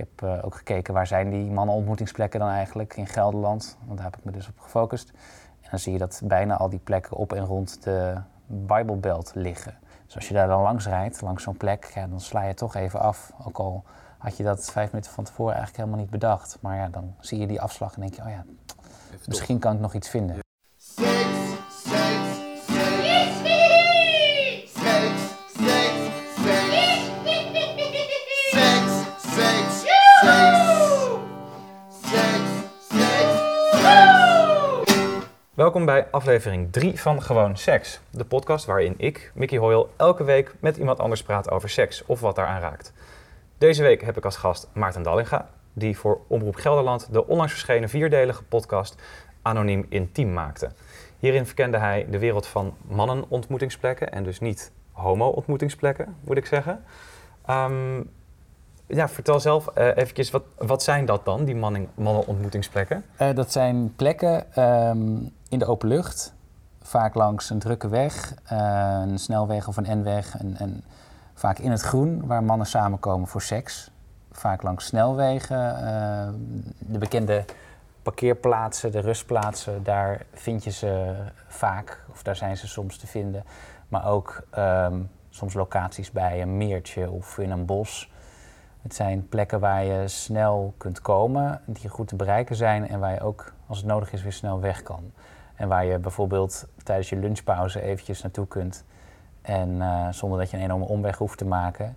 heb eh, ook gekeken waar zijn die mannenontmoetingsplekken dan eigenlijk in Gelderland. Want daar heb ik me dus op gefocust. En dan zie je dat bijna al die plekken op en rond de Bijbelbelt liggen. Dus als je daar dan langs rijdt, langs zo'n plek, ja, dan sla je toch even af. Ook al had je dat vijf minuten van tevoren eigenlijk helemaal niet bedacht. Maar ja, dan zie je die afslag en denk je, oh ja, misschien kan ik nog iets vinden. Welkom bij aflevering 3 van Gewoon Seks. De podcast waarin ik, Mickey Hoyle, elke week met iemand anders praat over seks of wat daaraan raakt. Deze week heb ik als gast Maarten Dallinga, die voor Omroep Gelderland de onlangs verschenen vierdelige podcast Anoniem Intiem maakte. Hierin verkende hij de wereld van mannenontmoetingsplekken en dus niet homo-ontmoetingsplekken, moet ik zeggen. Ehm, ja, vertel zelf uh, wat, wat zijn dat dan, die mannenontmoetingsplekken? Uh, dat zijn plekken ehm, in de open lucht, vaak langs een drukke weg, uh, een snelweg of een N-weg. En, en, vaak in het groen, waar mannen samenkomen voor seks. Vaak langs snelwegen, de bekende parkeerplaatsen, de rustplaatsen, daar vind je ze vaak, of daar zijn ze soms te vinden. Maar ook um, soms locaties bij een meertje of in een bos. Het zijn plekken waar je snel kunt komen, die goed te bereiken zijn en waar je ook, als het nodig is, weer snel weg kan. En waar je bijvoorbeeld tijdens je lunchpauze eventjes naartoe kunt en uh, zonder dat je een enorme omweg hoeft te maken,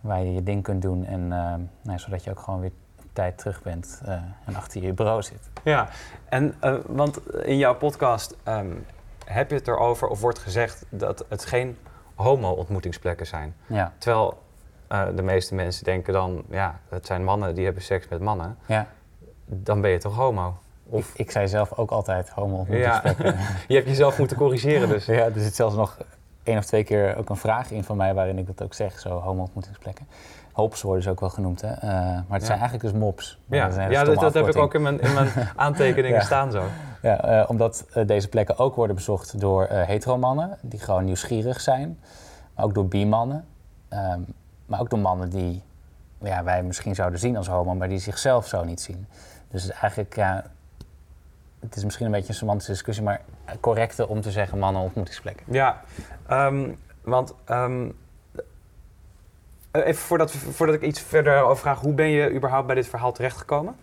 waar je je ding kunt doen en uh, nou, zodat je ook gewoon weer op tijd terug bent uh, en achter je bureau zit. Ja, en want in jouw podcast um, heb je het erover of wordt gezegd dat het geen homo-ontmoetingsplekken zijn. Ja. Terwijl de meeste mensen denken dan, ja, het zijn mannen die hebben seks met mannen. Ja. Dan ben je toch homo? Of... Ik, ik zei zelf ook altijd homo ja. je hebt jezelf moeten corrigeren dus. Ja, er zit zelfs nog één of twee keer ook een vraag in van mij waarin ik dat ook zeg, zo homo-ontmoetingsplekken. Hops worden ze ook wel genoemd, hè? Uh, maar het zijn eigenlijk dus mops. Ja, ja dat, dat heb ik ook in mijn, in mijn aantekeningen ja. staan zo. Ja, uh, omdat uh, deze plekken ook worden bezocht door hetero-mannen die gewoon nieuwsgierig zijn. Maar ook door bi-mannen. Um, maar ook door mannen die ja, wij misschien zouden zien als homo, maar die zichzelf zo niet zien. Dus eigenlijk, ja, het is misschien een beetje een semantische discussie, maar correcter om te zeggen mannen ontmoetingsplekken. Ja, um, want um, even voordat, voordat ik iets verder over vraag, hoe ben je überhaupt bij dit verhaal terechtgekomen?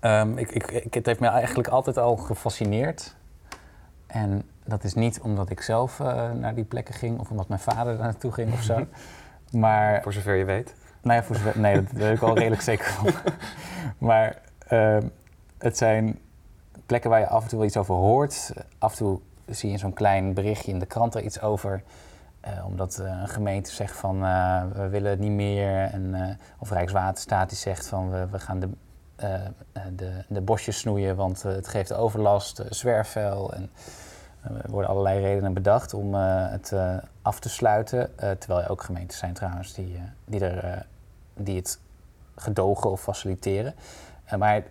Um, ik, ik, ik, het heeft me eigenlijk altijd al gefascineerd. En dat is niet omdat ik zelf uh, naar die plekken ging of omdat mijn vader daar naartoe ging of zo. Maar, voor zover je weet? Nou ja, voor zover, nee, dat weet ik al redelijk zeker van. Maar uh, het zijn plekken waar je af en toe wel iets over hoort. Af en toe zie je zo'n klein berichtje in de krant er iets over. Uh, omdat uh, een gemeente zegt van uh, we willen het niet meer. Of Rijkswaterstaat die zegt van we, we gaan de, de, de, bosjes snoeien, want het geeft overlast, zwerfvuil. En, er worden allerlei redenen bedacht om het af te sluiten. Terwijl er ook gemeentes zijn trouwens die, die, er, die het gedogen of faciliteren. maar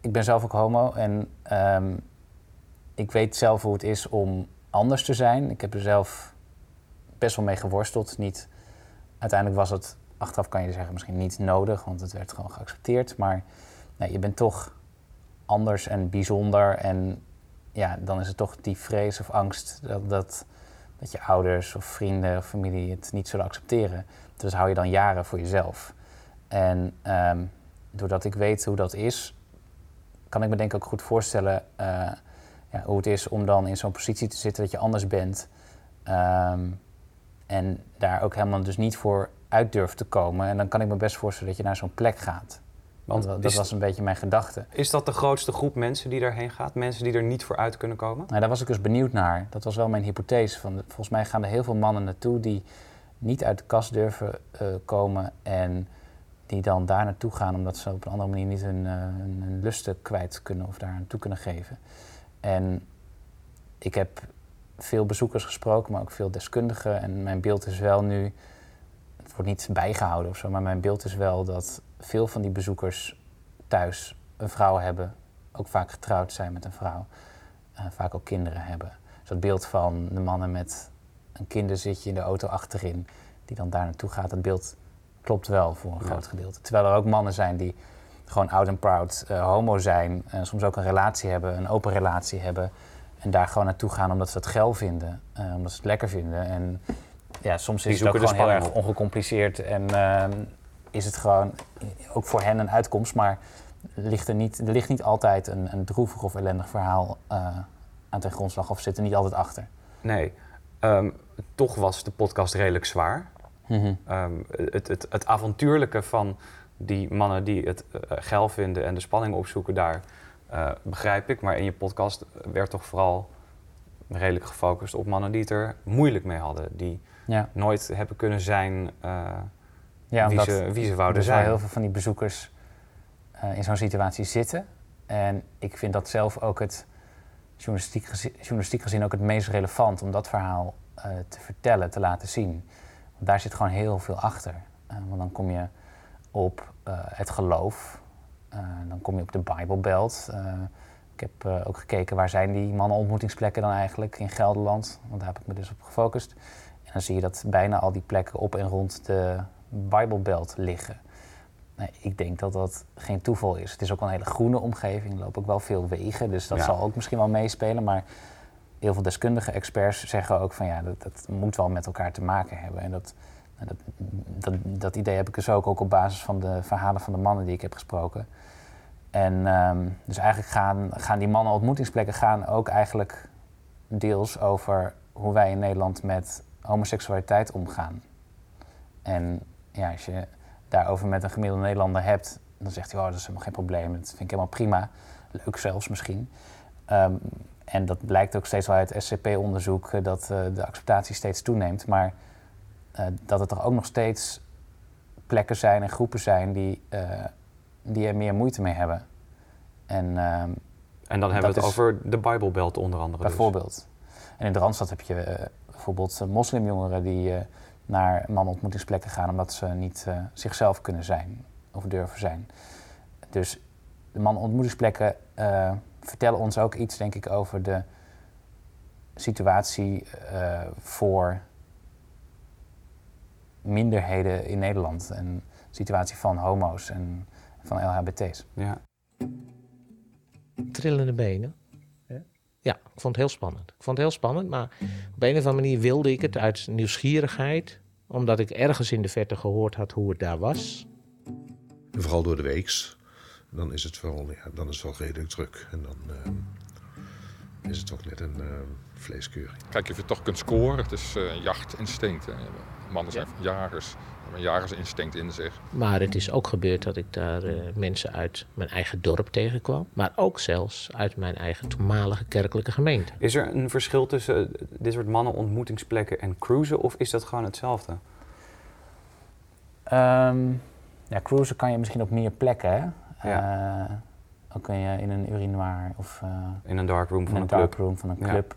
ik ben zelf ook homo en um, ik weet zelf hoe het is om anders te zijn. Ik heb er zelf best wel mee geworsteld. Niet, uiteindelijk was het, achteraf kan je zeggen, misschien niet nodig, want het werd gewoon geaccepteerd. Maar je bent toch anders en bijzonder. En ja, dan is het toch die vrees of angst dat, dat dat je ouders of vrienden of familie het niet zullen accepteren. Dus hou je dan jaren voor jezelf. En um, doordat ik weet hoe dat is, kan ik me denk ik ook goed voorstellen uh, ja, hoe het is om dan in zo'n positie te zitten dat je anders bent. Um, en daar ook helemaal dus niet voor uit durft te komen. En dan kan ik me best voorstellen dat je naar zo'n plek gaat. Want dat is, was een beetje mijn gedachte. Is dat de grootste groep mensen die daarheen gaat? Mensen die er niet voor uit kunnen komen? Nou, daar was ik dus benieuwd naar. Dat was wel mijn hypothese. Van, volgens mij gaan er heel veel mannen naartoe die niet uit de kast durven uh, komen en die dan daar naartoe gaan omdat ze op een andere manier niet hun, uh, hun, lusten kwijt kunnen of daar naartoe kunnen geven. En ik heb veel bezoekers gesproken, maar ook veel deskundigen. En mijn beeld is wel nu, het wordt niet bijgehouden of zo, maar mijn beeld is wel dat veel van die bezoekers thuis een vrouw hebben, ook vaak getrouwd zijn met een vrouw, uh, vaak ook kinderen hebben. Dus dat beeld van de mannen met een kinderzitje in de auto achterin, die dan daar naartoe gaat, dat beeld klopt wel voor een Ja. groot gedeelte. Terwijl er ook mannen zijn die gewoon out and proud eh, homo zijn. En soms ook een relatie hebben, een open relatie hebben. En daar gewoon naartoe gaan omdat ze het geil vinden. eh, omdat ze het lekker vinden. En ja, soms is het ook gewoon heel erg ongecompliceerd. En ehm, is het gewoon ook voor hen een uitkomst. Maar ligt er, niet, er ligt niet altijd een, een droevig of ellendig verhaal eh, aan ten grondslag. Of zit er niet altijd achter. Nee. Ehm, toch was de podcast redelijk zwaar. Ehm, het, het, het avontuurlijke van die mannen die het eh, geil vinden en de spanning opzoeken, daar eh, begrijp ik. Maar in je podcast werd toch vooral redelijk gefocust op mannen die het er moeilijk mee hadden. Die Ja, nooit hebben kunnen zijn eh, ja wie, omdat ze, wie ze wouden dus zijn. heel veel van die bezoekers in zo'n situatie zitten. En ik vind dat zelf ook het journalistiek gezien, journalistiek gezien ook het meest relevant om dat verhaal te vertellen, te laten zien. Daar zit gewoon heel veel achter. Eh, want dan kom je op eh, het geloof, Eh, dan kom je op de Bijbelbelt. Ik heb ook gekeken waar zijn die mannenontmoetingsplekken dan eigenlijk in Gelderland. Want daar heb ik me dus op gefocust. En dan zie je dat bijna al die plekken op en rond de Bijbelbelt liggen. Nee, ik denk dat dat geen toeval is. Het is ook wel een hele groene omgeving. Er lopen ook wel veel wegen, dus dat Ja. zal ook misschien wel meespelen. Maar heel veel deskundige experts zeggen ook van ja, dat, dat moet wel met elkaar te maken hebben. En dat, dat, dat, dat idee heb ik dus ook, ook op basis van de verhalen van de mannen die ik heb gesproken. En ehm, dus eigenlijk gaan, gaan die mannen ontmoetingsplekken gaan ook eigenlijk deels over hoe wij in Nederland met homoseksualiteit omgaan. En ja, als je daarover met een gemiddelde Nederlander hebt, dan zegt hij, oh, dat is helemaal geen probleem. Dat vind ik helemaal prima. Leuk zelfs misschien. Ehm, en dat blijkt ook steeds wel uit SCP-onderzoek, eh, dat eh, de acceptatie steeds toeneemt. Maar eh, dat er toch ook nog steeds plekken zijn en groepen zijn die, die er meer moeite mee hebben. En ehm, En dan hebben we het over de Bijbelbelt onder andere. dus. Bijvoorbeeld. En in de Randstad heb je bijvoorbeeld moslimjongeren die eh, naar mannenontmoetingsplekken gaan omdat ze niet zichzelf kunnen zijn of durven zijn. Dus de mannenontmoetingsplekken eh, vertellen ons ook iets, denk ik, over de situatie eh, voor minderheden in Nederland. En de situatie van homo's en van LHBT's. Ja. trillende benen. Ja, ik vond het heel spannend. Ik vond het heel spannend, maar op een of andere manier wilde ik het uit nieuwsgierigheid, omdat ik ergens in de verte gehoord had hoe het daar was. Vooral door de weeks. Dan is het wel, ja, dan is het wel redelijk druk. En dan ehm, is het toch net een ehm, vleeskeuring. Kijk of je toch kunt scoren. Het is eh jachtinstinct. Hè. Mannen zijn jagers. Hebben een jagersinstinct in zich. Maar het is ook gebeurd dat ik daar eh, mensen uit mijn eigen dorp tegenkwam, maar ook zelfs uit mijn eigen toenmalige kerkelijke gemeente. Is er een verschil tussen eh, dit soort mannenontmoetingsplekken en cruisen of is dat gewoon hetzelfde? Ehm, ja, cruisen kan je misschien op meer plekken. Ja. Eh, dan kun je in een urinoir of eh, In een darkroom van een een club? darkroom van een Ja. club.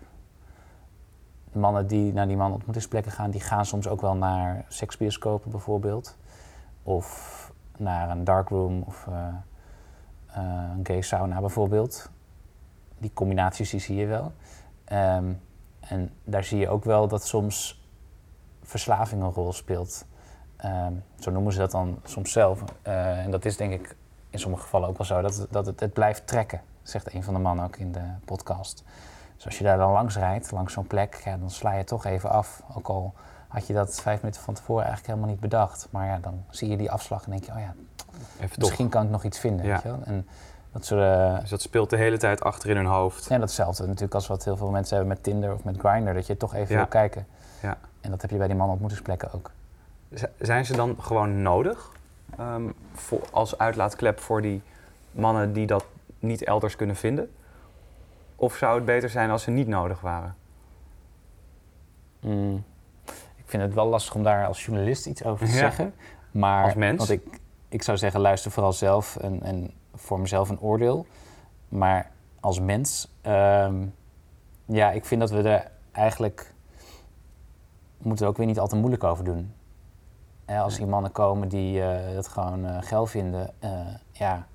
De mannen die naar die mannenontmoetingsplekken gaan, die gaan soms ook wel naar seksbioscopen bijvoorbeeld. Of naar een darkroom of eh, een gay sauna bijvoorbeeld. Die combinaties die zie je wel. Ehm, en daar zie je ook wel dat soms verslaving een rol speelt. Ehm, zo noemen ze dat dan soms zelf. En dat is denk ik in sommige gevallen ook wel zo. Dat, het- dat het, het blijft trekken, zegt een van de mannen ook in de podcast. Dus als je daar dan langs rijdt, langs zo'n plek, ja, dan sla je toch even af. Ook al had je dat vijf minuten van tevoren eigenlijk helemaal niet bedacht. Maar ja, dan zie je die afslag en denk je, oh ja, Even toch. misschien kan ik nog iets vinden. Ja. Weet je wel? En dat soort, eh, Dus dat speelt de hele tijd achter in hun hoofd. ja, datzelfde natuurlijk als wat heel veel mensen hebben met Tinder of met Grindr, dat je toch even Ja. wil kijken. Ja. En dat heb je bij die mannenontmoetingsplekken ook. Z- Zijn ze dan gewoon nodig ehm, voor, als uitlaatklep voor die mannen die dat niet elders kunnen vinden? Of zou het beter zijn als ze niet nodig waren? Mm. Ik vind het wel lastig om daar als journalist iets over te Ja. zeggen. Maar, Als mens? Want ik, ik zou zeggen, luister vooral zelf en, en voor mezelf een oordeel. Maar als mens, ehm, ja, ik vind dat we er eigenlijk... moeten er ook weer niet al te moeilijk over doen. Als die mannen komen die eh het gewoon eh geil vinden, eh, ja,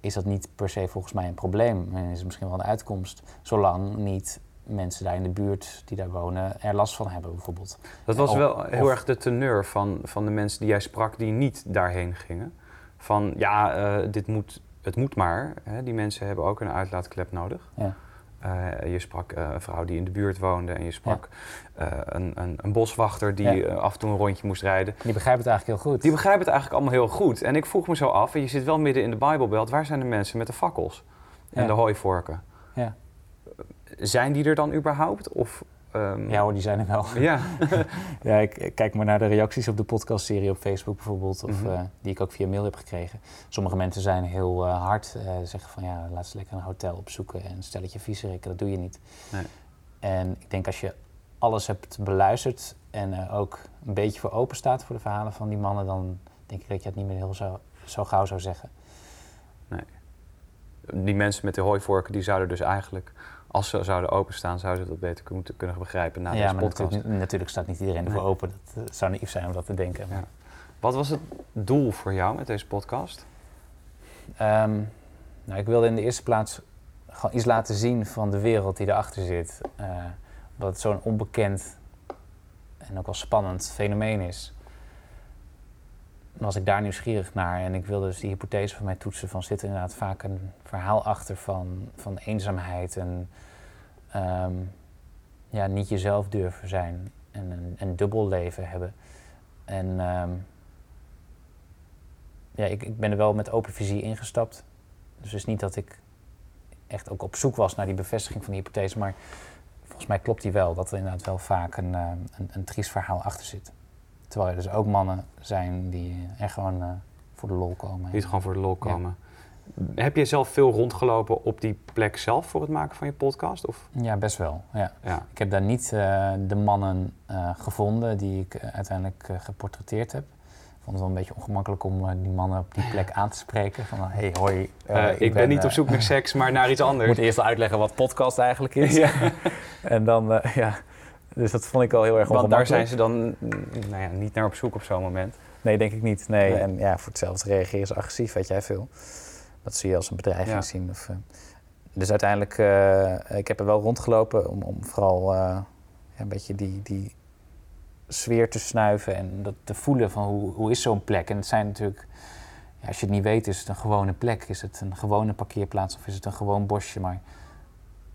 is dat niet per se volgens mij een probleem. En is het misschien wel een uitkomst. Zolang niet mensen daar in de buurt die daar wonen er last van hebben bijvoorbeeld. Dat was Of- wel heel of- erg de teneur van, van de mensen die jij sprak die niet daarheen gingen. Van ja, eh, dit moet, het moet maar. Hè? Die mensen hebben ook een uitlaatklep nodig. Ja. Eh, je sprak eh, een vrouw die in de buurt woonde en je sprak eh, een, een, een boswachter die Ja. af en toe een rondje moest rijden. Die begrijpen het eigenlijk heel goed. Die begrijpen het eigenlijk allemaal heel goed. En ik vroeg me zo af, en je zit wel midden in de Bijbelbelt, waar zijn de mensen met de fakkels en Ja. de hooivorken? Ja. Zijn die er dan überhaupt? Of, ehm, Ja hoor, die zijn er wel. ja. Ja, ik, kijk maar naar de reacties op de podcastserie op Facebook bijvoorbeeld, of, Mhm. eh, die ik ook via mail heb gekregen. Sommige mensen zijn heel eh, hard, eh, zeggen van ja, laat ze lekker een hotel opzoeken en stelletje viezerikken, dat doe je niet. Nee. En ik denk als je alles hebt beluisterd en er ook een beetje voor open staat voor de verhalen van die mannen, dan denk ik dat je het niet meer heel zo, zo gauw zou zeggen. die mensen met de hooivorken, die zouden dus eigenlijk, als ze zouden openstaan, zouden ze dat beter moeten kunnen begrijpen na ja, deze maar podcast. natuurlijk, natuurlijk staat niet iedereen ervoor Nee. open. Dat eh, zou naïef zijn om dat te denken. Ja. Wat was het doel voor jou met deze podcast? Ehm, nou, ik wilde in de eerste plaats gewoon iets laten zien van de wereld die erachter zit. Eh dat het zo'n onbekend en ook wel spannend fenomeen is. Dan was ik daar nieuwsgierig naar en ik wilde dus die hypothese van mij toetsen van zit er inderdaad vaak een verhaal achter van, van eenzaamheid en ehm, ja, niet jezelf durven zijn en een, een dubbel leven hebben. En ehm, ja, ik, ik ben er wel met open visie ingestapt. Dus het is niet dat ik echt ook op zoek was naar die bevestiging van die hypothese, maar volgens mij klopt die wel, dat er inderdaad wel vaak een, eh, een, een triest verhaal achter zit. Terwijl er dus ook mannen zijn die er gewoon eh, voor de lol komen. Niet gewoon voor de lol Ja. komen. Heb je zelf veel rondgelopen op die plek zelf voor het maken van je podcast? Of? Ja, best wel. Ja. Ja. Ik heb daar niet eh, de mannen eh, gevonden die ik uiteindelijk geportretteerd heb. Ik vond het wel een beetje ongemakkelijk om die mannen op die plek aan te spreken. Van, hey, hoi. ik, ben, niet op zoek naar seks, maar naar iets Ik anders. moet eerst wel uitleggen wat podcast eigenlijk is. Ja. en dan, ja. Dus dat vond ik wel heel erg Want daar zijn ongemakkelijk. ze dan mm, nou ja, niet naar op zoek op zo'n moment. Nee, denk ik niet. Nee. Nee. En ja, voor hetzelfde reageren ze agressief, weet jij veel. Dat zie je als een bedreiging Ja. zien. Of, eh. Dus uiteindelijk, eh, ik heb er wel rondgelopen om, om vooral eh, ja, een beetje die, die sfeer te snuiven en dat te voelen van hoe, hoe is zo'n plek. En het zijn natuurlijk, ja, als je het niet weet, is het een gewone plek. Is het een gewone parkeerplaats of is het een gewoon bosje. Maar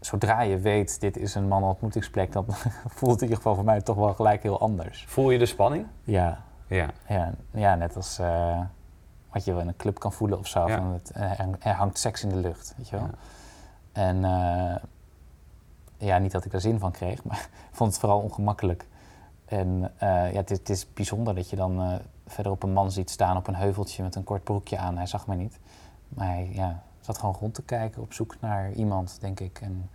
zodra je weet, dit is een mannenontmoetingsplek, dan voelt het in ieder geval voor mij toch wel gelijk heel anders. Voel je de spanning? Ja, Ja. ja, ja, net als eh, wat je wel in een club kan voelen of zo. Ja. Van het, eh, er, er hangt seks in de lucht, weet je wel. Ja. En eh, ja, niet dat ik daar zin van kreeg, maar ik vond het vooral ongemakkelijk. En ja, het, is- het is bijzonder dat je dan verder op een man ziet staan op een heuveltje met een kort broekje aan. Hij zag mij niet. Maar hij ja, zat gewoon rond te kijken op zoek naar iemand, denk ik. En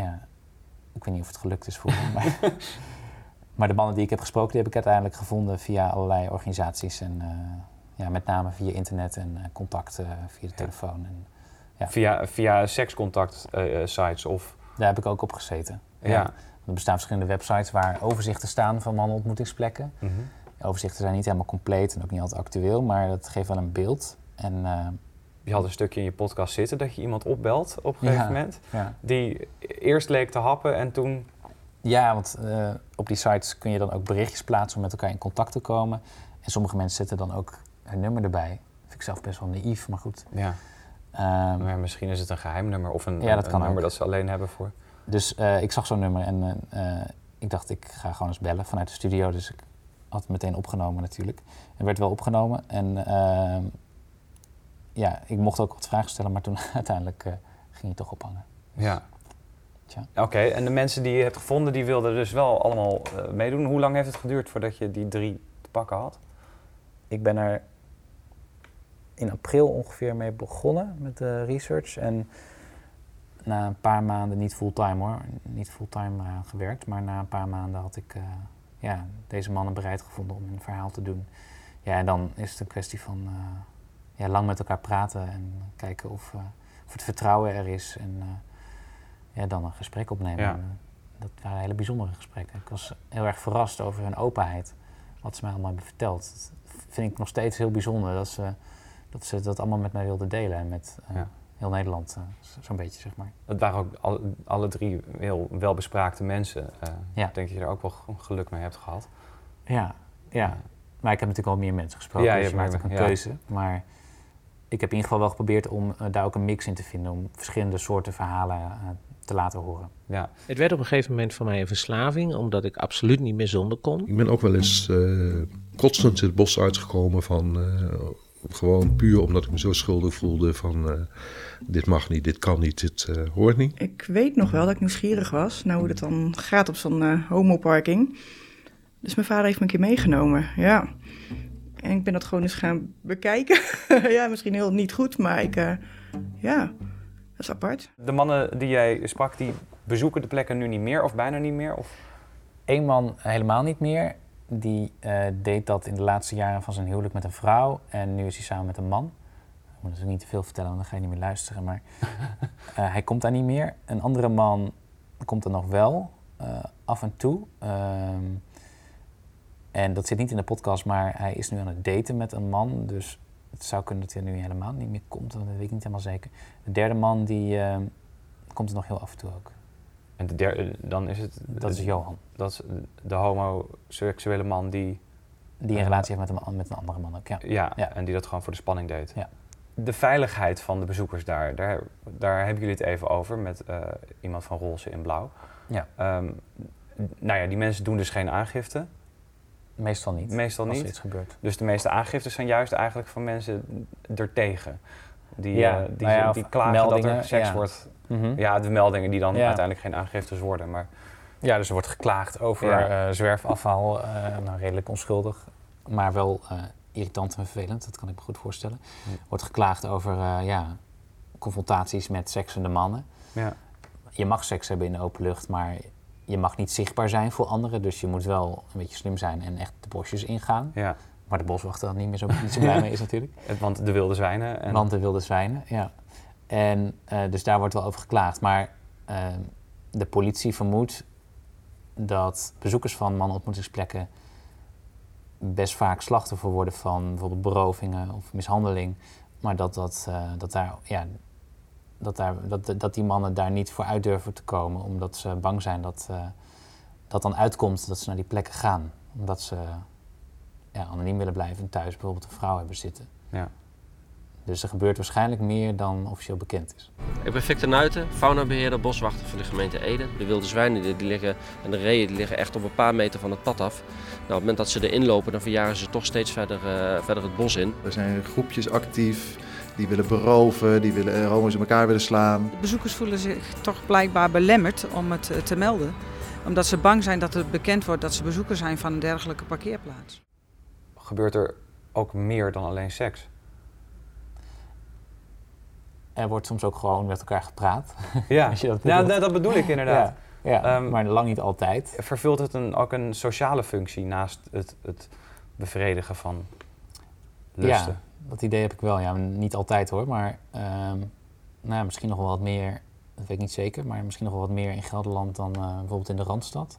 ja, ik weet niet of het gelukt is voor hem. Maar, maar de mannen die ik heb gesproken, die heb ik uiteindelijk gevonden via allerlei organisaties. En eh, ja, met name via internet en eh, contacten via de telefoon. En Ja. Via, via sekscontact eh, eh, sites of... daar heb ik ook op gezeten. Ja. Er bestaan verschillende websites waar overzichten staan van mannenontmoetingsplekken. De overzichten zijn niet helemaal compleet en ook niet altijd actueel, maar dat geeft wel een beeld. En eh, Je had een stukje in je podcast zitten dat je iemand opbelt op een gegeven Ja. moment. ja. Die eerst leek te happen en toen... Ja, want eh, op die sites kun je dan ook berichtjes plaatsen om met elkaar in contact te komen. En sommige mensen zetten dan ook hun nummer erbij. Vind ik zelf best wel naïef, maar goed. Ja, Ehm, maar misschien is het een geheim nummer of een, Ja, dat een kan nummer ook. dat ze alleen hebben voor... dus eh, ik zag zo'n nummer en eh, ik dacht, ik ga gewoon eens bellen vanuit de studio. Dus ik had het meteen opgenomen natuurlijk. En werd wel opgenomen. En ehm, ja, ik mocht ook wat vragen stellen, maar toen uiteindelijk eh, ging hij toch ophangen. Ja. Tja. Oké, en de mensen die je hebt gevonden, die wilden dus wel allemaal eh, meedoen. Hoe lang heeft het geduurd voordat je die drie te pakken had? Ik ben er in april ongeveer mee begonnen met de research. En na een paar maanden, niet fulltime hoor, niet fulltime aan gewerkt, maar na een paar maanden had ik eh, ja, deze mannen bereid gevonden om een verhaal te doen. Ja, en dan is het een kwestie van eh, ja, lang met elkaar praten en kijken of, eh, of het vertrouwen er is. En eh, ja, dan een gesprek opnemen. Ja. Eh, dat waren hele bijzondere gesprekken. Ik was heel erg verrast over hun openheid, wat ze mij allemaal hebben verteld. Dat vind ik nog steeds heel bijzonder dat ze dat, ze dat allemaal met mij wilden delen. En met, Ja. heel Nederland, zo- zo'n beetje, zeg maar. Het waren ook alle, alle drie heel welbespraakte mensen. Ik denk dat je er ook wel geluk mee hebt gehad. Ja, ja. Maar ik heb natuurlijk al meer mensen gesproken, Ja, je dus je maakt ook een keuze. Maar ik heb in ieder geval wel geprobeerd om eh, daar ook een mix in te vinden, om verschillende soorten verhalen eh, te laten horen. Ja, Het werd op een gegeven moment voor mij een verslaving, omdat ik absoluut niet meer zonder kon. Ik ben ook wel eens eh kotsend het bos uitgekomen van... eh, gewoon puur omdat ik me zo schuldig voelde van... eh, dit mag niet, dit kan niet, dit eh, hoort niet. Ik weet nog wel dat ik nieuwsgierig was naar hoe het dan gaat op zo'n homoparking. Dus mijn vader heeft me een keer meegenomen, ja. En ik ben dat gewoon eens gaan bekijken. ja, misschien heel niet goed, maar ik, eh, ja, dat is apart. De mannen die jij sprak, die bezoeken de plekken nu niet meer of bijna niet meer? Of? Eén man helemaal niet meer. Die eh, deed dat in de laatste jaren van zijn huwelijk met een vrouw. En nu is hij samen met een man. Ik moet natuurlijk niet te veel vertellen, want dan ga je niet meer luisteren. Maar eh, hij komt daar niet meer. Een andere man komt er nog wel, eh, af en toe. Ehm, en dat zit niet in de podcast, maar hij is nu aan het daten met een man. Dus het zou kunnen dat hij nu helemaal niet meer komt. Dat weet ik niet helemaal zeker. De derde man, die eh, komt er nog heel af en toe ook. En de derde, dan is het... Dat is Johan. Dat is de homoseksuele man die... Die een relatie heeft met een, met een andere man ook, ja. Ja, Ja. en die dat gewoon voor de spanning deed. Ja. De veiligheid van de bezoekers daar, daar, daar hebben jullie het even over met eh, iemand van roze in blauw. Ja. Ehm, nou ja, die mensen doen dus geen aangifte. Meestal niet. Meestal als niet. iets gebeurt. Dus de meeste aangiftes zijn juist eigenlijk van mensen ertegen. Die, Ja, eh, die, nou ja, die klagen dat meldingen, er seks ja. wordt. Ja. Ja, de meldingen die dan uiteindelijk geen aangiftes worden. Maar ja, dus er wordt geklaagd over eh, zwerfafval. eh, nou, redelijk onschuldig. Maar wel irritant en vervelend, dat kan ik me goed voorstellen. Wordt geklaagd over ja, confrontaties met seksende mannen. ja, Je mag seks hebben in de open lucht, maar je mag niet zichtbaar zijn voor anderen. Dus je moet wel een beetje slim zijn en echt de bosjes ingaan. ja. Waar de boswachter dan niet meer zo, niet zo blij mee is natuurlijk. Want de wilde zwijnen. En, Want de wilde zwijnen, ja. En eh, dus daar wordt wel over geklaagd. Maar eh, de politie vermoedt dat bezoekers van manontmoetingsplekken best vaak slachtoffer worden van bijvoorbeeld berovingen of mishandeling. Maar dat, dat, eh, dat, daar, ja, dat, daar, dat, dat die mannen daar niet voor uit durven te komen, omdat ze bang zijn dat eh, dat dan uitkomt dat ze naar die plekken gaan. Omdat ze ja, anoniem willen blijven en thuis bijvoorbeeld een vrouw hebben zitten. Ja. Dus er gebeurt waarschijnlijk meer dan officieel bekend is. Ik ben Victor Nuiten, faunabeheerder, boswachter van de gemeente Ede. De wilde zwijnen die die liggen, en de reeën die liggen echt op een paar meter van het pad af. Nou, op het moment dat ze erin lopen, dan verjaren ze toch steeds verder, eh, verder het bos in. Er zijn groepjes actief die willen beroven, die willen eh, homo's in elkaar willen slaan. De bezoekers voelen zich toch blijkbaar belemmerd om het eh, te melden. Omdat ze bang zijn dat het bekend wordt dat ze bezoeker zijn van een dergelijke parkeerplaats. Gebeurt er ook meer dan alleen seks? Er wordt soms ook gewoon met elkaar gepraat. Ja, Als je dat bedoelt. nee, dat bedoel ik inderdaad. Ja, ja Ehm, maar lang niet altijd. Vervult het een, ook een sociale functie naast het, het bevredigen van lusten? Ja, dat idee heb ik wel. Ja, niet altijd hoor, maar ehm, nou, ja, misschien nog wel wat meer, dat weet ik niet zeker, maar misschien nog wel wat meer in Gelderland dan eh, bijvoorbeeld in de Randstad.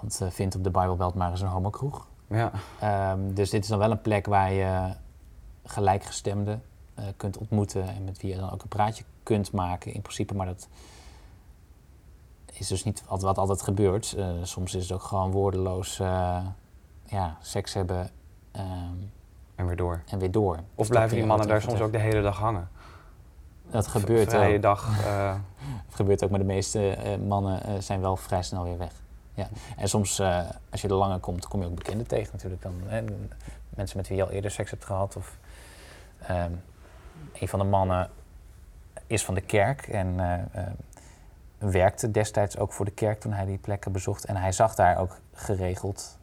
Want eh vindt op de Bijbelbelt maar eens een homokroeg. Ja. Ehm, dus dit is dan wel een plek waar je gelijkgestemden eh, kunt ontmoeten en met wie je dan ook een praatje kunt maken in principe. Maar dat is dus niet wat, wat altijd gebeurt. Soms is het ook gewoon woordeloos ja, seks hebben ehm, En weer door. en weer door. Of blijven die mannen daar soms ook de hele dag hangen? Dat gebeurt Vrije wel. dag. eh, Het gebeurt ook, maar de meeste eh, mannen eh, zijn wel vrij snel weer weg. Ja. En soms, als je er langer komt, kom je ook bekenden tegen natuurlijk. Dan, hè, mensen met wie je al eerder seks hebt gehad. Of, ehm, een van de mannen is van de kerk en eh, eh, werkte destijds ook voor de kerk toen hij die plekken bezocht. En hij zag daar ook geregeld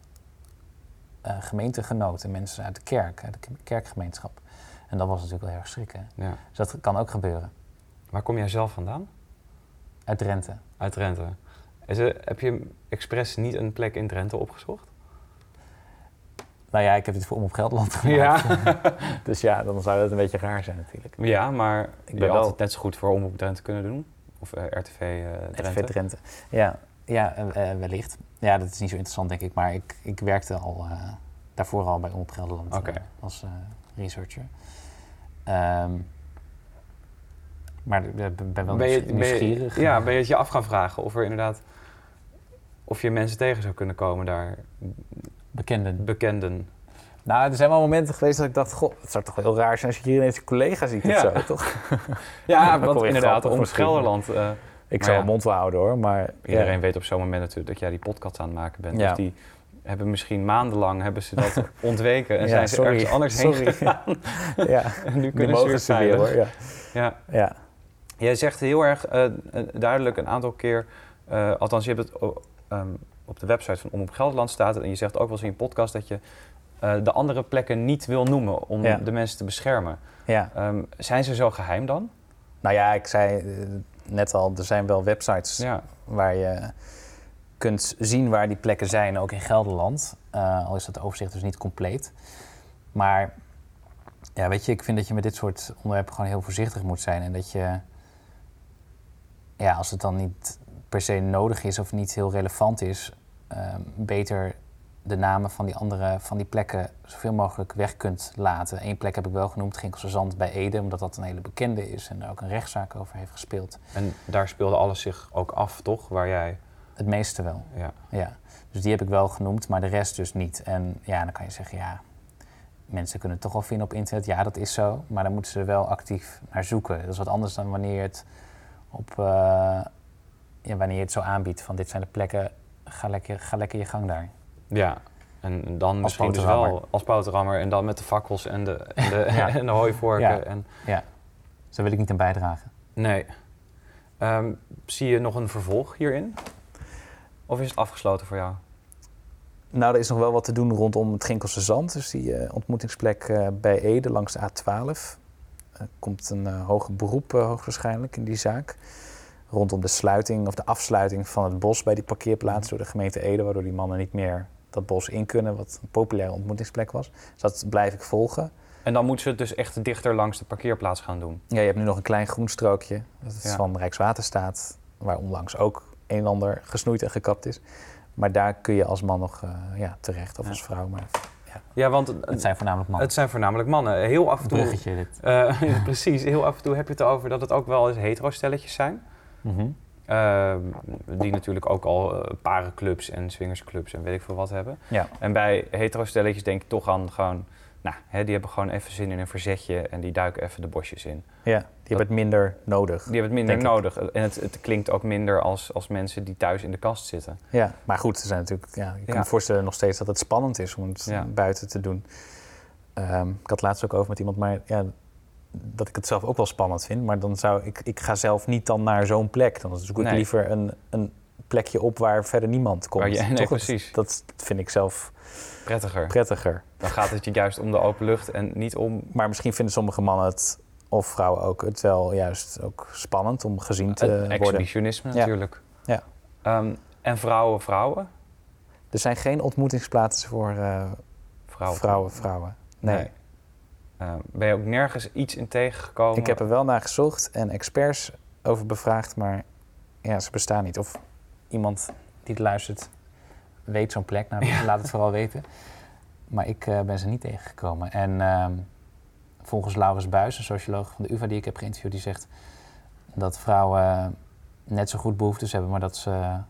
gemeentegenoten, mensen uit de kerk, uit de kerkgemeenschap. En dat was natuurlijk wel heel erg schrikken. ja. Dus dat kan ook gebeuren. Waar kom jij zelf vandaan? Uit Drenthe. Uit Drenthe. Is er, heb je expres niet een plek in Drenthe opgezocht? Nou ja, ik heb dit voor Omroep Gelderland Ja. dus ja, dan zou dat een beetje raar zijn natuurlijk. Ja, maar ik ben wel- altijd net zo goed voor Omroep Drenthe kunnen doen. Of eh, RTV eh Drenthe. RTV Drenthe. Ja, ja eh, eh, wellicht. Ja, dat is niet zo interessant denk ik. Maar ik, ik werkte al eh, daarvoor al bij Omroep Gelderland als researcher. Ehm, Maar ik ben wel ben je, ben je- nieuwsgierig. ja, ben je het je af gaan vragen of er inderdaad... Of je mensen tegen zou kunnen komen daar, Bekenden. bekenden. Nou, er zijn wel momenten geweest dat ik dacht, goh, het zou toch wel heel raar zijn als je hier ineens je collega ziet Ja. of zo, toch? Ja, Dan want inderdaad, om. Gelderland... Ik Maar zou mijn mond wel houden hoor, maar Iedereen ja. weet op zo'n moment natuurlijk dat jij die podcast aan het maken bent. Ja. Dus die hebben misschien maandenlang hebben ze dat ontweken en zijn ze sorry. ergens anders heen gegaan. ja. En nu kunnen ze weer ze hoor. Ja. Ja. Jij zegt heel erg eh, eh, duidelijk een aantal keer, eh, althans je hebt het ehm, op de website van Omroep Gelderland staat het en je zegt ook wel eens in je podcast dat je eh, de andere plekken niet wil noemen om Ja. de mensen te beschermen. ja. Ehm, zijn ze zo geheim dan? Nou ja, ik zei eh, net al, er zijn wel websites Ja. waar je kunt zien waar die plekken zijn, ook in Gelderland. Eh, al is dat overzicht dus niet compleet. Maar ja, weet je, ik vind dat je met dit soort onderwerpen gewoon heel voorzichtig moet zijn. En dat je, ja, als het dan niet per se nodig is of niet heel relevant is, ehm, beter de namen van die andere van die plekken zoveel mogelijk weg kunt laten. Eén plek heb ik wel genoemd, Ginkelse Zand bij Ede, omdat dat een hele bekende is en daar ook een rechtszaak over heeft gespeeld. En daar speelde alles zich ook af, toch? Waar jij, Het meeste wel. ja. Ja, dus die heb ik wel genoemd, maar de rest dus niet. En ja, dan kan je zeggen, ja, mensen kunnen het toch wel vinden op internet. Ja, dat is zo, maar dan moeten ze er wel actief naar zoeken. Dat is wat anders dan wanneer je het op, eh, ja, wanneer je het zo aanbiedt van dit zijn de plekken, ga lekker, ga lekker je gang daar. Ja, en dan misschien dus wel als boterhammer en dan met de fakkels en de, en de, Ja. en de hooivorken. Ja. En, Ja, dus daar wil ik niet aan bijdragen. nee. Ehm, zie je nog een vervolg hierin? Of is het afgesloten voor jou? Nou, er is nog wel wat te doen rondom het Ginkelse Zand. Dus die eh, ontmoetingsplek eh, bij Ede langs de A12. Er komt een eh, hoger beroep hoogstwaarschijnlijk in die zaak. Rondom de sluiting of de afsluiting van het bos bij die parkeerplaats door de gemeente Ede. Waardoor die mannen niet meer dat bos in kunnen, wat een populaire ontmoetingsplek was. Dus dat blijf ik volgen. En dan moeten ze het dus echt dichter langs de parkeerplaats gaan doen. Ja, je hebt nu nog een klein groen strookje. Dat is Ja. van Rijkswaterstaat. Waar onlangs ook een en ander gesnoeid en gekapt is. Maar daar kun je als man nog eh, ja, terecht, of Ja. als vrouw. Maar Ja, want het zijn voornamelijk mannen. het zijn voornamelijk mannen. Heel af en toe... bruggetje dit. Eh, precies, heel af en toe heb je het over dat het ook wel eens hetero-stelletjes zijn. Mhm. Ehm, die natuurlijk ook al eh, parenclubs en swingersclubs en weet ik veel wat hebben. Ja. En bij hetero-stelletjes denk ik toch aan gewoon... Nou, hè, die hebben gewoon even zin in een verzetje en die duiken even de bosjes in. Ja, die hebben het minder nodig. Die hebben het minder ik. nodig. En het, het klinkt ook minder als, als mensen die thuis in de kast zitten. Ja, maar goed, er zijn natuurlijk, ja, je kan Ja. me voorstellen nog steeds dat het spannend is om het Ja. buiten te doen. Ehm, ik had het laatst ook over met iemand, maar ja, dat ik het zelf ook wel spannend vind. Maar dan zou ik, ik ga zelf niet dan naar zo'n plek. Dan zoek ik Nee. liever een, een plekje op waar verder niemand komt. Waar je- nee, Toch? precies. Dat, dat vind ik zelf Prettiger. prettiger. Dan gaat het je juist om de open lucht en niet om Maar misschien vinden sommige mannen het, of vrouwen ook, het wel juist ook spannend om gezien te worden. exhibitionisme Ja. natuurlijk. Ja. Ehm, en vrouwen, vrouwen? Er zijn geen ontmoetingsplaatsen voor Vrouwen. vrouwen, vrouwen. Nee. Ehm, ben je ook nergens iets in tegengekomen? Ik heb er wel naar gezocht en experts over bevraagd, maar ja, ze bestaan niet. Of iemand die het luistert weet zo'n plek, nou, laat het vooral weten. Maar ik eh, ben ze niet tegengekomen. En ehm, volgens Laurens Buis, een socioloog van de UvA die ik heb geïnterviewd, die zegt dat vrouwen net zo goed behoeftes hebben, maar dat ze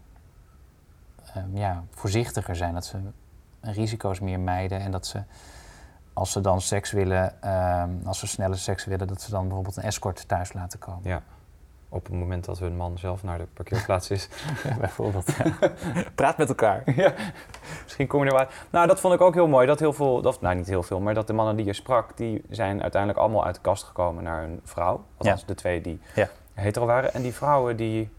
ehm, ja, voorzichtiger zijn. Dat ze risico's meer mijden en dat ze als ze dan seks willen, ehm, als ze snelle seks willen, dat ze dan bijvoorbeeld een escort thuis laten komen. Ja. Op het moment dat hun man zelf naar de parkeerplaats is. bijvoorbeeld. Praat met elkaar. ja, misschien kom je er wel. Nou, dat vond ik ook heel mooi. Dat heel veel, dat, nou niet heel veel, maar dat de mannen die je sprak, die zijn uiteindelijk allemaal uit de kast gekomen naar een vrouw. Althans, de twee die Ja. hetero waren. En die vrouwen die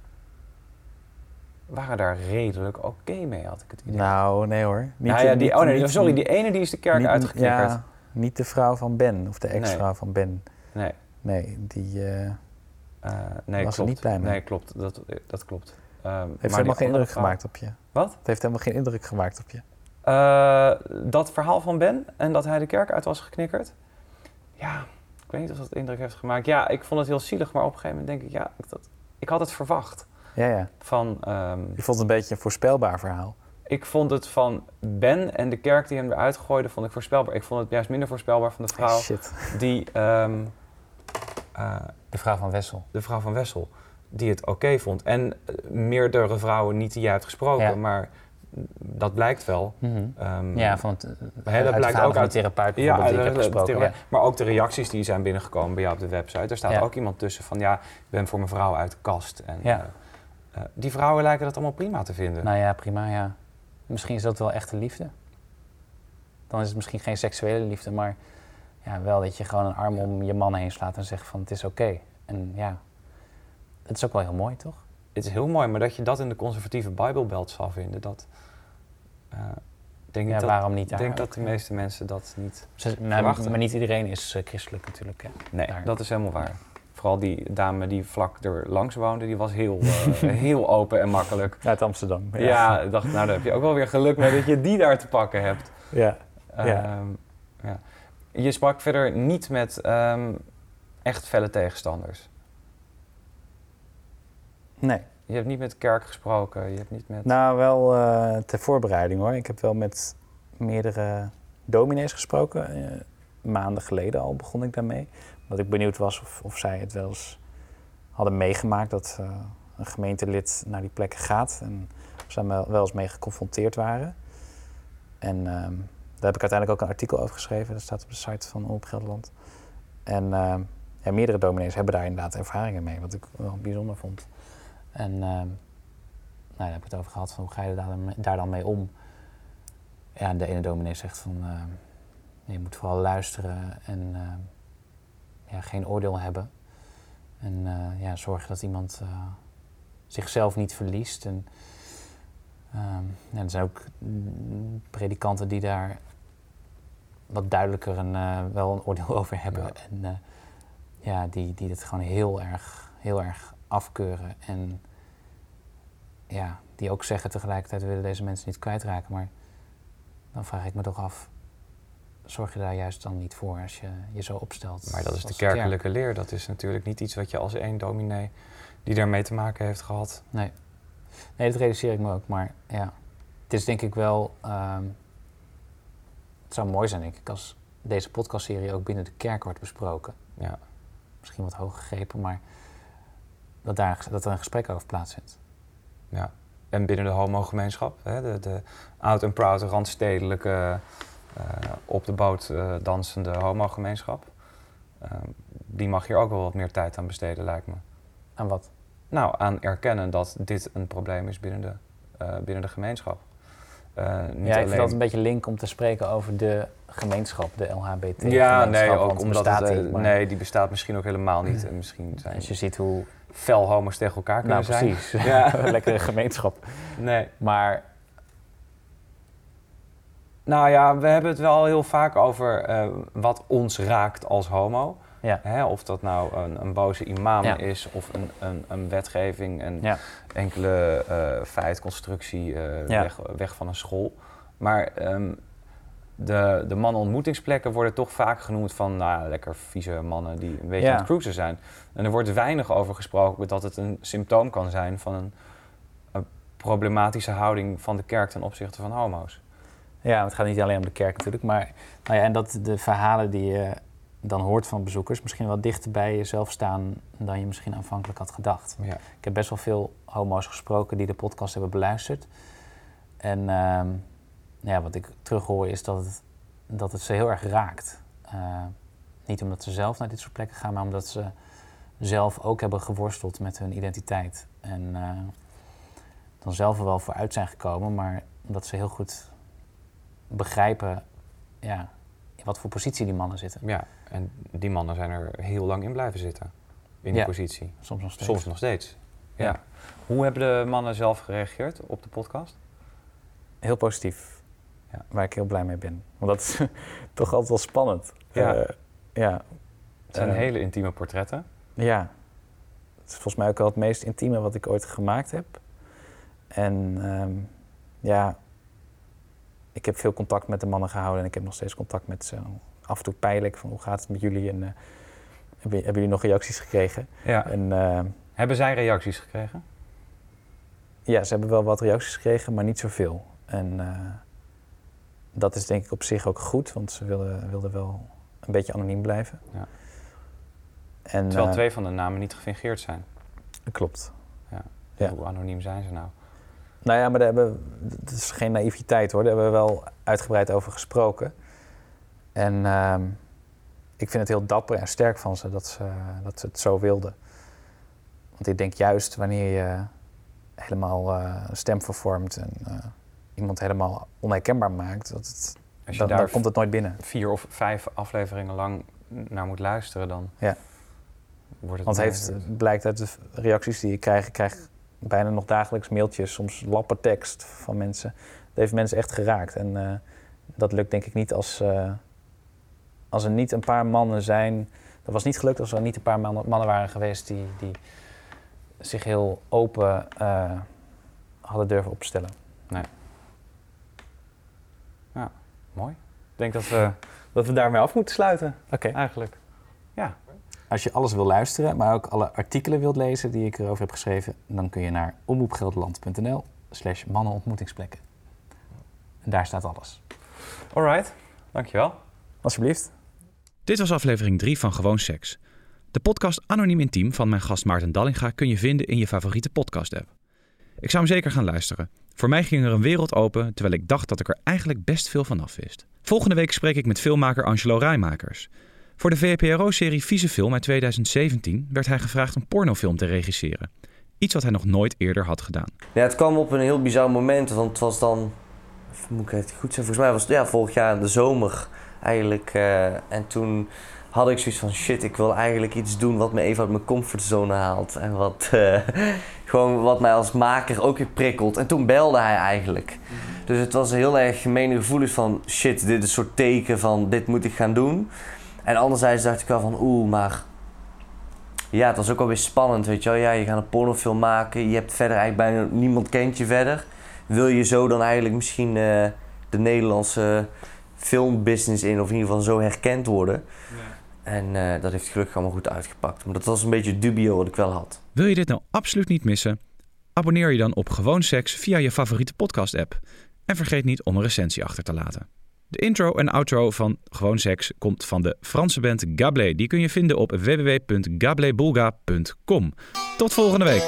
waren daar redelijk oké mee, had ik het idee. Nou, nee hoor. Niet, nou ja, die, niet- oh nee, niet- sorry, die ene die is de kerk uitgeknikkerd. Ja, niet de vrouw van Ben of de ex-vrouw Nee. van Ben. Nee, Nee, die eh, eh, nee Was er klopt. niet blij mee. Nee, klopt. Dat, dat klopt. Maar heeft die helemaal geen indruk vrouw- gemaakt op je. Wat? Het heeft helemaal geen indruk gemaakt op je. Eh, dat verhaal van Ben en dat hij de kerk uit was geknikkerd. Ja, ik weet niet of dat indruk heeft gemaakt. Ja, ik vond het heel zielig, maar op een gegeven moment denk ik, ja, ik, dat, ik had het verwacht. Ja, ja. Van, ehm, Je vond het een beetje een voorspelbaar verhaal. ik vond het van Ben en de kerk die hem eruit gooide, vond ik voorspelbaar. Ik vond het juist minder voorspelbaar van de vrouw Shit. die, ehm, eh, De vrouw van Wessel. de vrouw van Wessel, die het oké vond. En eh, meerdere vrouwen niet die jij hebt gesproken, Ja. maar dat blijkt wel. Ehm, Ja, van het, hè, uit dat de blijkt ook van uit de therapeut Ja, bijvoorbeeld die ik de- heb de- gesproken. ja. maar ook de reacties die zijn binnengekomen bij jou op de website. Er staat Ja. ook iemand tussen van ja, ik ben voor mijn vrouw uit de kast. En, Ja. eh, eh, die vrouwen lijken dat allemaal prima te vinden. Nou ja, prima, ja. Misschien is dat wel echte liefde. Dan is het misschien geen seksuele liefde, maar ja, wel dat je gewoon een arm om je man heen slaat en zegt van het is oké. En ja, het is ook wel heel mooi, toch? Het is heel mooi, maar dat je dat in de conservatieve Bijbelbelt zal vinden, dat eh, denk Ja, ik dat, waarom niet daar denk dat de ja. meeste mensen dat niet Ze- nou, verwachten. maar niet iedereen is eh, christelijk natuurlijk. Hè. Nee, Daar. dat is helemaal waar. Die dame die vlak er langs woonde, die was heel, eh, heel open en makkelijk. Uit Amsterdam. Ja. ik dacht, nou daar heb je ook wel weer geluk mee dat je die daar te pakken hebt. ja. Ja. Ehm, ja. Je sprak verder niet met ehm, echt felle tegenstanders. Nee. Je hebt niet met de kerk gesproken, je hebt niet met... Nou, wel eh, ter voorbereiding hoor. Ik heb wel met meerdere dominees gesproken. eh, maanden geleden al begon ik daarmee. Omdat ik benieuwd was of, of zij het wel eens hadden meegemaakt dat eh, een gemeentelid naar die plekken gaat. En of zij wel, wel eens mee geconfronteerd waren. En ehm, daar heb ik uiteindelijk ook een artikel over geschreven. Dat staat op de site van Op Gelderland. En ehm, meerdere dominees hebben daar inderdaad ervaringen mee. Wat ik wel bijzonder vond. En ehm, nou, daar heb ik het over gehad van hoe ga je daar, dan mee- om. Ja, en de ene dominee zegt van je moet vooral luisteren en ja, geen oordeel hebben. En eh, ja, zorgen dat iemand eh, zichzelf niet verliest. En, ehm, ja, er zijn ook predikanten die daar wat duidelijker een, eh, wel een oordeel over hebben. Ja. En ja, die, die het gewoon heel erg, heel erg afkeuren. En ja, die ook zeggen tegelijkertijd we willen deze mensen niet kwijtraken. Maar dan vraag ik me toch af, zorg je daar juist dan niet voor als je je zo opstelt? Maar dat is de kerkelijke leer. Dat is natuurlijk niet iets wat je als één dominee die daarmee te maken heeft gehad. Nee. nee, dat realiseer ik me ook. Maar ja, het is denk ik wel... ehm, het zou mooi zijn, denk ik, als deze podcastserie ook binnen de kerk wordt besproken. Ja. Misschien wat hoog gegrepen, maar dat, daar, dat er een gesprek over plaatsvindt. Ja. En binnen de homogemeenschap, hè, de, de oud en proud randstedelijke op de boot eh, dansende homogemeenschap. eh, die mag hier ook wel wat meer tijd aan besteden, lijkt me. Aan wat? Nou, aan erkennen dat dit een probleem is binnen de, eh, binnen de gemeenschap. Eh, niet ja, ik alleen... vind dat een beetje link om te spreken over de gemeenschap, de LHBT. Ja, nee, ook omdat het, eh, maar nee, die bestaat misschien ook helemaal niet. En misschien zijn Als je ziet hoe... fel homo's tegen elkaar kunnen Nou, zijn. precies. Ja. Lekkere gemeenschap. Nee. Maar Nou ja, we hebben het wel heel vaak over eh, wat ons raakt als homo. Ja. Hè, of dat nou een, een boze imam Ja. is of een, een, een wetgeving, een Ja. enkele eh feitconstructie eh, weg, weg van een school. Maar ehm, de, de mannenontmoetingsplekken worden toch vaak genoemd van nou, lekker vieze mannen die een beetje aan het cruisen zijn. En er wordt weinig over gesproken dat het een symptoom kan zijn van een, een problematische houding van de kerk ten opzichte van homo's. Ja, het gaat niet alleen om de kerk natuurlijk. Maar nou ja, en dat de verhalen die je dan hoort van bezoekers misschien wel dichter bij jezelf staan dan je misschien aanvankelijk had gedacht. Ja. Ik heb best wel veel homo's gesproken die de podcast hebben beluisterd. En ehm, ja, wat ik terughoor is dat het, dat het ze heel erg raakt. Eh, niet omdat ze zelf naar dit soort plekken gaan, maar omdat ze zelf ook hebben geworsteld met hun identiteit. En eh, dan zelf er wel vooruit zijn gekomen, maar omdat ze heel goed begrijpen ja, in wat voor positie die mannen zitten. Ja, en die mannen zijn er heel lang in blijven zitten. In die Ja. positie. Soms nog steeds. Soms nog steeds. Ja. Ja. Hoe hebben de mannen zelf gereageerd op de podcast? Heel positief. Ja. Waar ik heel blij mee ben. Want dat is toch altijd wel spannend. Ja. Eh, ja. Het zijn Eh, hele intieme portretten. Ja. Het is volgens mij ook wel het meest intieme wat ik ooit gemaakt heb. En ehm, ja, ik heb veel contact met de mannen gehouden en ik heb nog steeds contact met ze. Af en toe peil ik van hoe gaat het met jullie en eh, hebben, jullie nog reacties gekregen? Ja. En eh, Hebben zij reacties gekregen? ja, ze hebben wel wat reacties gekregen, maar niet zoveel. En eh, dat is denk ik op zich ook goed, want ze wilden, wilden wel een beetje anoniem blijven. Ja. En, Terwijl twee van de namen niet gefingeerd zijn. Klopt. Ja. Ja. Hoe anoniem zijn ze nou? Nou ja, maar daar hebben het is geen naïviteit hoor, daar hebben we wel uitgebreid over gesproken. En ehm, ik vind het heel dapper en sterk van ze dat ze, dat ze het zo wilden. Want ik denk juist wanneer je helemaal eh, een stem vervormt en eh, iemand helemaal onherkenbaar maakt, dat het, Als je dan, daar dan komt het nooit binnen. vier of vijf afleveringen lang naar moet luisteren, dan Ja. wordt het... Want heeft, blijkt uit de reacties die ik krijg, ik krijg bijna nog dagelijks mailtjes, soms lappen tekst van mensen. Dat heeft mensen echt geraakt. En eh, dat lukt denk ik niet als, eh, als er niet een paar mannen zijn. Dat was niet gelukt als er niet een paar mannen, mannen waren geweest die, die zich heel open eh, hadden durven opstellen. Mooi. Ik denk dat we, dat we daarmee af moeten sluiten, Oké. eigenlijk. Als je alles wil luisteren, maar ook alle artikelen wilt lezen die ik erover heb geschreven, dan kun je naar omroepgelderland.nl slash mannenontmoetingsplekken. En daar staat alles. Alright, dankjewel. Alsjeblieft. Dit was aflevering 3 van Gewoon Seks. De podcast Anoniem Intiem van mijn gast Maarten Dallinga kun je vinden in je favoriete podcast-app. Ik zou hem zeker gaan luisteren. Voor mij ging er een wereld open, terwijl ik dacht dat ik er eigenlijk best veel van af wist. Volgende week spreek ik met filmmaker Angelo Rijmakers. Voor de VPRO-serie Vieze Film uit 2017 werd hij gevraagd een pornofilm te regisseren. Iets wat hij nog nooit eerder had gedaan. Ja, het kwam op een heel bizar moment, want het was dan, moet ik het goed zijn, volgens mij was het ja, vorig jaar in de zomer eigenlijk. eh, en toen had ik zoiets van, shit, ik wil eigenlijk iets doen wat me even uit mijn comfortzone haalt. En wat, eh, gewoon wat mij als maker ook weer prikkelt. En toen belde hij eigenlijk. Dus het was een heel erg gemene gevoelens van, shit, dit is een soort teken van, dit moet ik gaan doen. En anderzijds dacht ik wel van, oeh, maar ja, het was ook wel weer spannend, weet je wel. Ja, je gaat een pornofilm maken, je hebt verder eigenlijk bijna niemand kent je verder. Wil je zo dan eigenlijk misschien eh, de Nederlandse filmbusiness in, of in ieder geval zo herkend worden? En eh, dat heeft gelukkig allemaal goed uitgepakt. Maar dat was een beetje dubio wat ik wel had. Wil je dit nou absoluut niet missen? Abonneer je dan op Gewoon Seks via je favoriete podcast-app. En vergeet niet om een recensie achter te laten. De intro en outro van Gewoon Seks komt van de Franse band Gablé. Die kun je vinden op www.gablebulga.com. Tot volgende week.